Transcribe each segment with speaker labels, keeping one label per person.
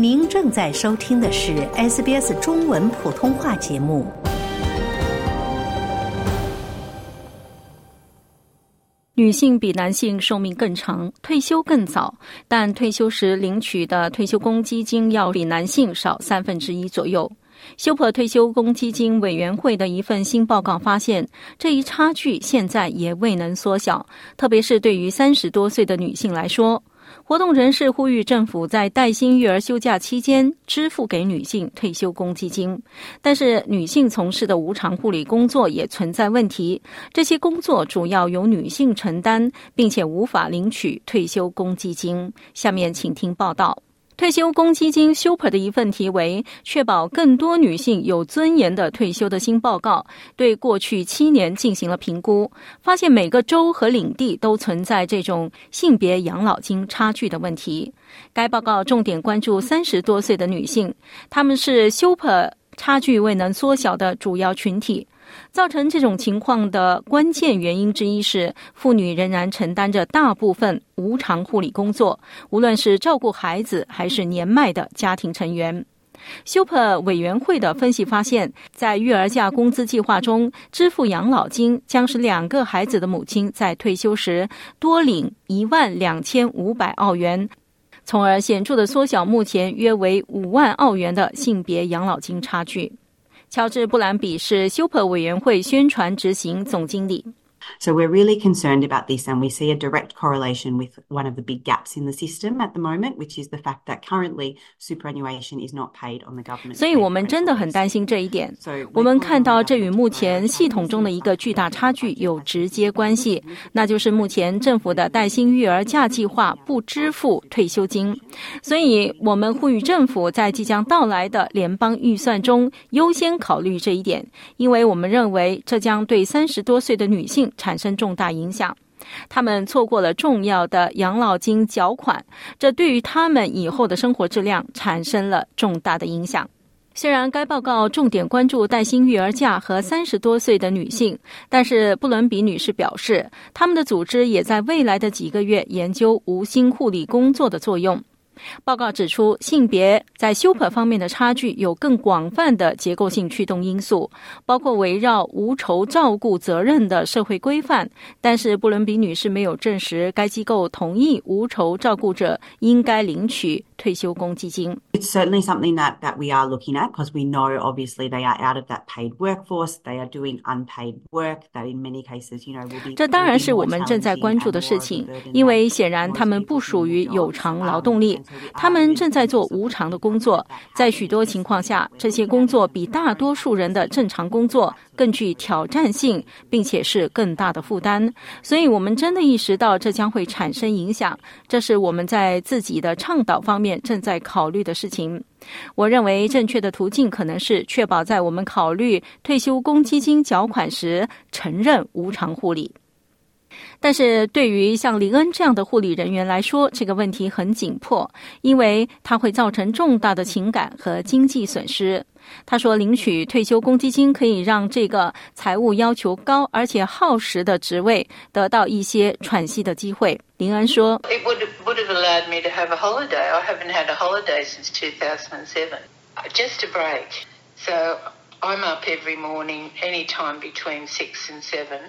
Speaker 1: 您正在收听的是 SBS 中文普通话节目。
Speaker 2: 女性比男性寿命更长，退休更早，但退休时领取的退休公积金要比男性少三分之一左右。休珀退休公积金委员会的一份新报告发现，这一差距现在也未能缩小，特别是对于三十多岁的女性来说。活动人士呼吁政府在带薪育儿休假期间支付给女性退休公积金，但是女性从事的无偿护理工作也存在问题，这些工作主要由女性承担，并且无法领取退休公积金。下面请听报道。退休公积金 Super 的一份题为“确保更多女性有尊严的退休”的新报告，对过去七年进行了评估，发现每个州和领地都存在这种性别养老金差距的问题。该报告重点关注三十多岁的女性，她们是 Super 差距未能缩小的主要群体。造成这种情况的关键原因之一是，妇女仍然承担着大部分无偿护理工作，无论是照顾孩子还是年迈的家庭成员。Super 委员会的分析发现，在育儿假工资计划中支付养老金，将使两个孩子的母亲在退休时多领一万两千五百澳元，从而显著的缩小目前约为五万澳元的性别养老金差距。乔治·布兰比是 Super 委员会宣传执行总经理。
Speaker 3: So we're really concerned about this, and we see a direct correlation with one of the big gaps in the system at the moment, which is the fact that currently superannuation is not paid on the government.
Speaker 2: 所以我们真的很担心这一点。我们看到这与目前系统中的一个巨大差距有直接关系，那就是目前政府的带薪育儿假计划不支付退休金。所以我们呼吁政府在即将到来的联邦预算中优先考虑这一点，因为我们认为这将对三十多岁的女性。产产生重大影响，他们错过了重要的养老金缴款，这对于他们以后的生活质量产生了重大的影响。虽然该报告重点关注带薪育儿假和三十多岁的女性，但是布伦比女士表示，他们的组织也在未来的几个月研究无薪护理工作的作用。报告指出，性别在 Super 方面的差距有更广泛的结构性驱动因素，包括围绕无酬照顾责任的社会规范。但是，布伦比女士没有证实该机构同意无酬照顾者应该领取退休公积金。
Speaker 3: It's certainly something that that we are looking at because we know obviously they are out of that paid workforce. They are doing unpaid work that in many cases, you know, will be.
Speaker 2: 这当然是我们正在关注的事情，因为显然他们不属于有偿劳动力。他们正在做无偿的工作，在许多情况下，这些工作比大多数人的正常工作更具挑战性，并且是更大的负担。所以，我们真的意识到这将会产生影响。这是我们在自己的倡导方面正在考虑的事情。我认为正确的途径可能是确保在我们考虑退休公积金缴款时承认无偿护理。但是对于像林恩这样的护理人员来说，这个问题很紧迫，因为它会造成重大的情感和经济损失。他说，领取退休公积金可以让这个财务要求高而且耗时的职位得到一些喘息的机会。林恩说
Speaker 4: ：“It would would have allowed me to have a holiday. I haven't had a holiday since 2007, just a break. So I'm up every morning, any time between six and seven.”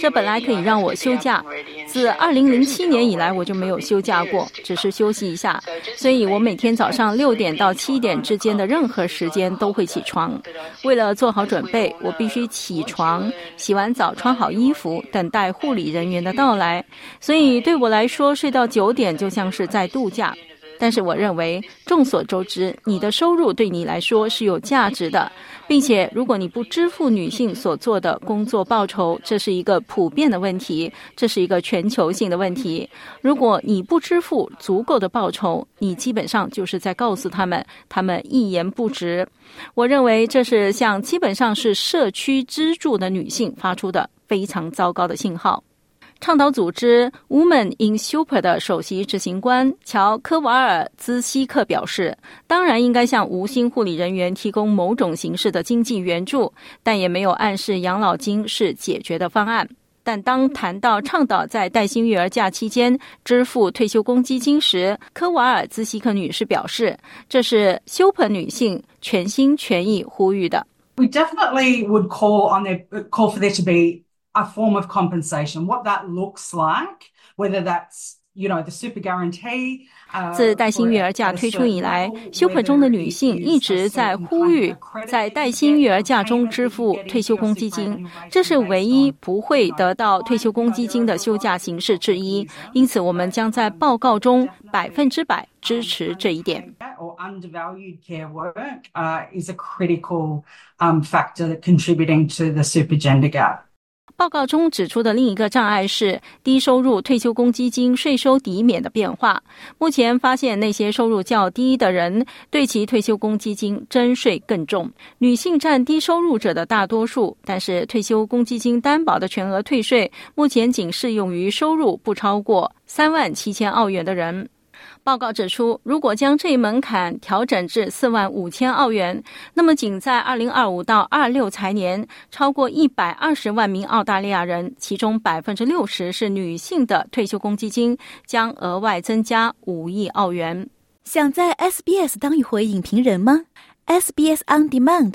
Speaker 2: 这本来可以让我休假，自二零零七年以来我就没有休假过，只是休息一下。所以我每天早上六点到七点之间的任何时间都会起床。为了做好准备，我必须起床、洗完澡、穿好衣服，等待护理人员的到来。所以对我来说，睡到九点就像是在度假。但是我认为，众所周知，你的收入对你来说是有价值的，并且如果你不支付女性所做的工作报酬，这是一个普遍的问题，这是一个全球性的问题。如果你不支付足够的报酬，你基本上就是在告诉他们，他们一言不值。我认为这是向基本上是社区支柱的女性发出的非常糟糕的信号。倡导组织 Women in Super 的首席执行官乔科瓦尔兹希克表示：“当然应该向无薪护理人员提供某种形式的经济援助，但也没有暗示养老金是解决的方案。”但当谈到倡导在带薪育儿假期间支付退休公积金时，科瓦尔兹希克女士表示，这是休朋女性全心全意呼吁的。
Speaker 5: We definitely would call on the call for there to be a form of compensation. What that looks like, whether that's
Speaker 2: 自带薪育儿假推出以来，休克中的女性一直在呼吁在带薪育儿假中支付退休公积金，这是唯一不会得到退休公积金的休假形式之一。因此，我们将在报告中百分之百支持这一点。报告中指出的另一个障碍是低收入退休公积金税收抵免的变化。目前发现，那些收入较低的人对其退休公积金征税更重。女性占低收入者的大多数，但是退休公积金担保的全额退税目前仅适用于收入不超过三万七千澳元的人。报告指出，如果将这一门槛调整至四万五千澳元，那么仅在二零二五到二六财年，超过一百二十万名澳大利亚人，其中百分之六十是女性的退休公积金将额外增加五亿澳元。
Speaker 6: 想在 SBS 当一回影评人吗？SBS On Demand